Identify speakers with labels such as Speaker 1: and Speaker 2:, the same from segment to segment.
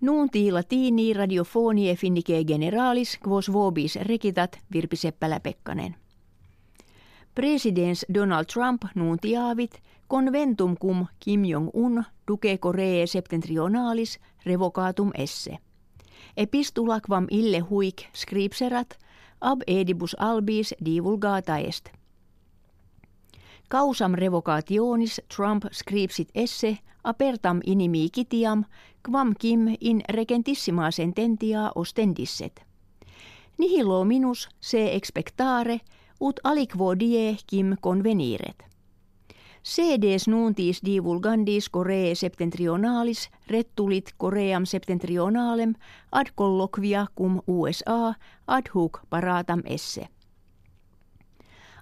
Speaker 1: Nuunti latini radiofonie finnike generalis quos vobis rekitat Virpi Seppälä-Pekkanen. Presidents Donald Trump nuuntiaavit conventum cum Kim Jong-un duce Koree septentrionalis revocatum esse. Epistula quam ille huic scripserat ab edibus albis divulgata est. Causam revocationis Trump scripsit esse apertam inimicitiam quam Kim in regentissima sententia ostendisset. Nihilo minus se expectare ut aliquo die Kim conveniret. Sedes nuntis divulgandis Koree septentrionalis rettulit Koream septentrionalem ad colloquia cum USA ad hoc paratam esse.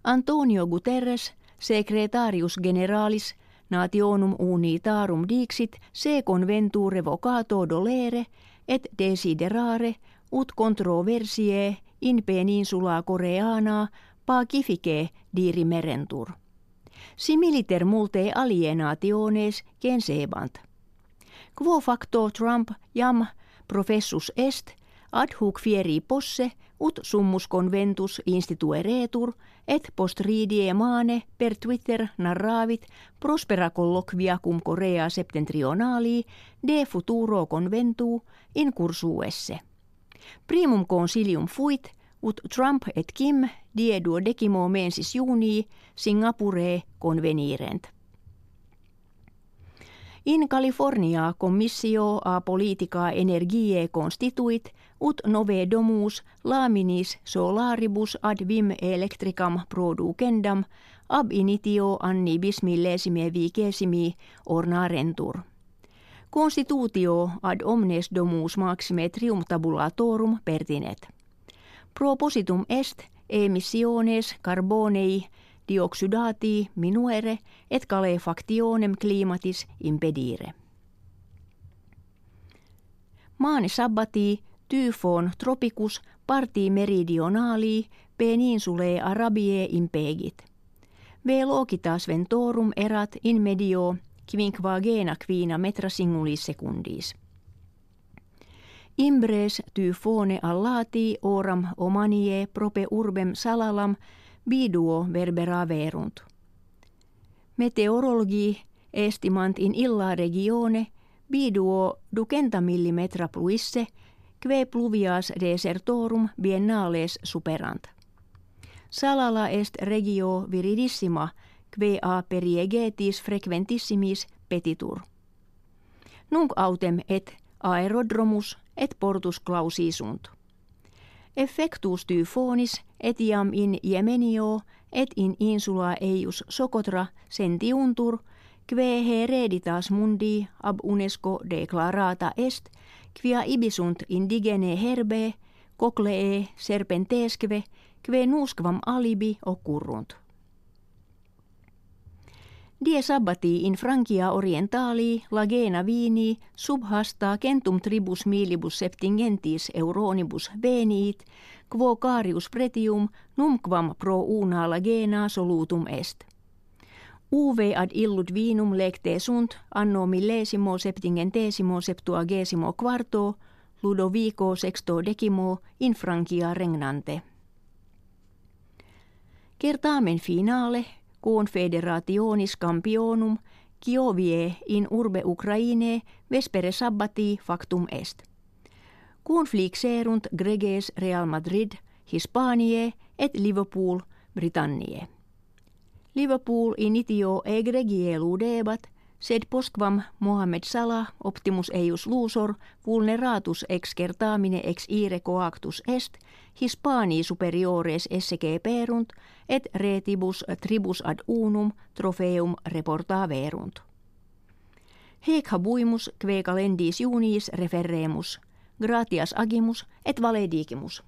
Speaker 1: Antonio Guterres, secretarius generalis nationum unitarum dixit se conventu revocato dolere et desiderare ut controversie in peninsula Koreana pacifice diri merentur. Similiter multe alienationes sebant. Quo facto Trump jam professus est ad hoc fieri posse ut summus conventus institueretur et post ridie mane per Twitter narravit prospera colloquia cum Korea septentrionali de futuro conventu in cursuesse. Primum consilium fuit ut Trump et Kim die decimo mensis junii Singapure convenirent. In California commissio a politica energie constituit ut nove domus laminis solaribus ad vim electricam producendam ab initio anni bismillesime vicesimi ornarentur. Constitutio ad omnes domus maxime triumtabulatorum pertinet. Propositum est emissiones carbonei dioxydati minuere et calefactionem climatis impedire. Maane sabbati tyfon tropicus parti meridionali peninsulae Arabie impegit. Velokitas ventorum erat in medio quinquagena quina metra singulis secundis. Imbres tyfone allati oram omanie prope urbem salalam biduo verbera verunt. Meteorologi estimant in illa regione biduo ducenta millimetra pluisse kve pluvias desertorum biennales superant. Salala est regio viridissima kve a periegetis frequentissimis petitur. Nunc autem et aerodromus et portus clausisunt. Effectus typhonis etiam in Jemenio et in insula eius Socotra sentiuntur, kve hereditas mundi ab UNESCO declarata est, quia ibisunt indigene herbe, coclee serpentesque, kve nusquam alibi occurrunt. Die sabbati in Frankia orientali lagena vini subhasta kentum tribus milibus septingentis euronibus veniit, quo carius pretium numquam pro una lagena solutum est. Uve ad illud vinum lecte sunt anno millesimo septingentesimo septuagesimo quarto Ludovico sexto decimo in Frankia regnante. Kertamen finale confederationis campionum Kiovie in urbe Ukraine vespere sabbati factum est. Conflixerunt greges Real Madrid, Hispanie et Liverpool, Britannie. Liverpool initio egregie ludebat – sed postquam Mohammed Salah optimus eius lusor vulneratus ex certamine ex ire coactus est Hispanii superiores esse perunt et retibus tribus ad unum trofeum reportaverunt. Hec habuimus kve calendis juniis referremus, gratias agimus et valedigimus.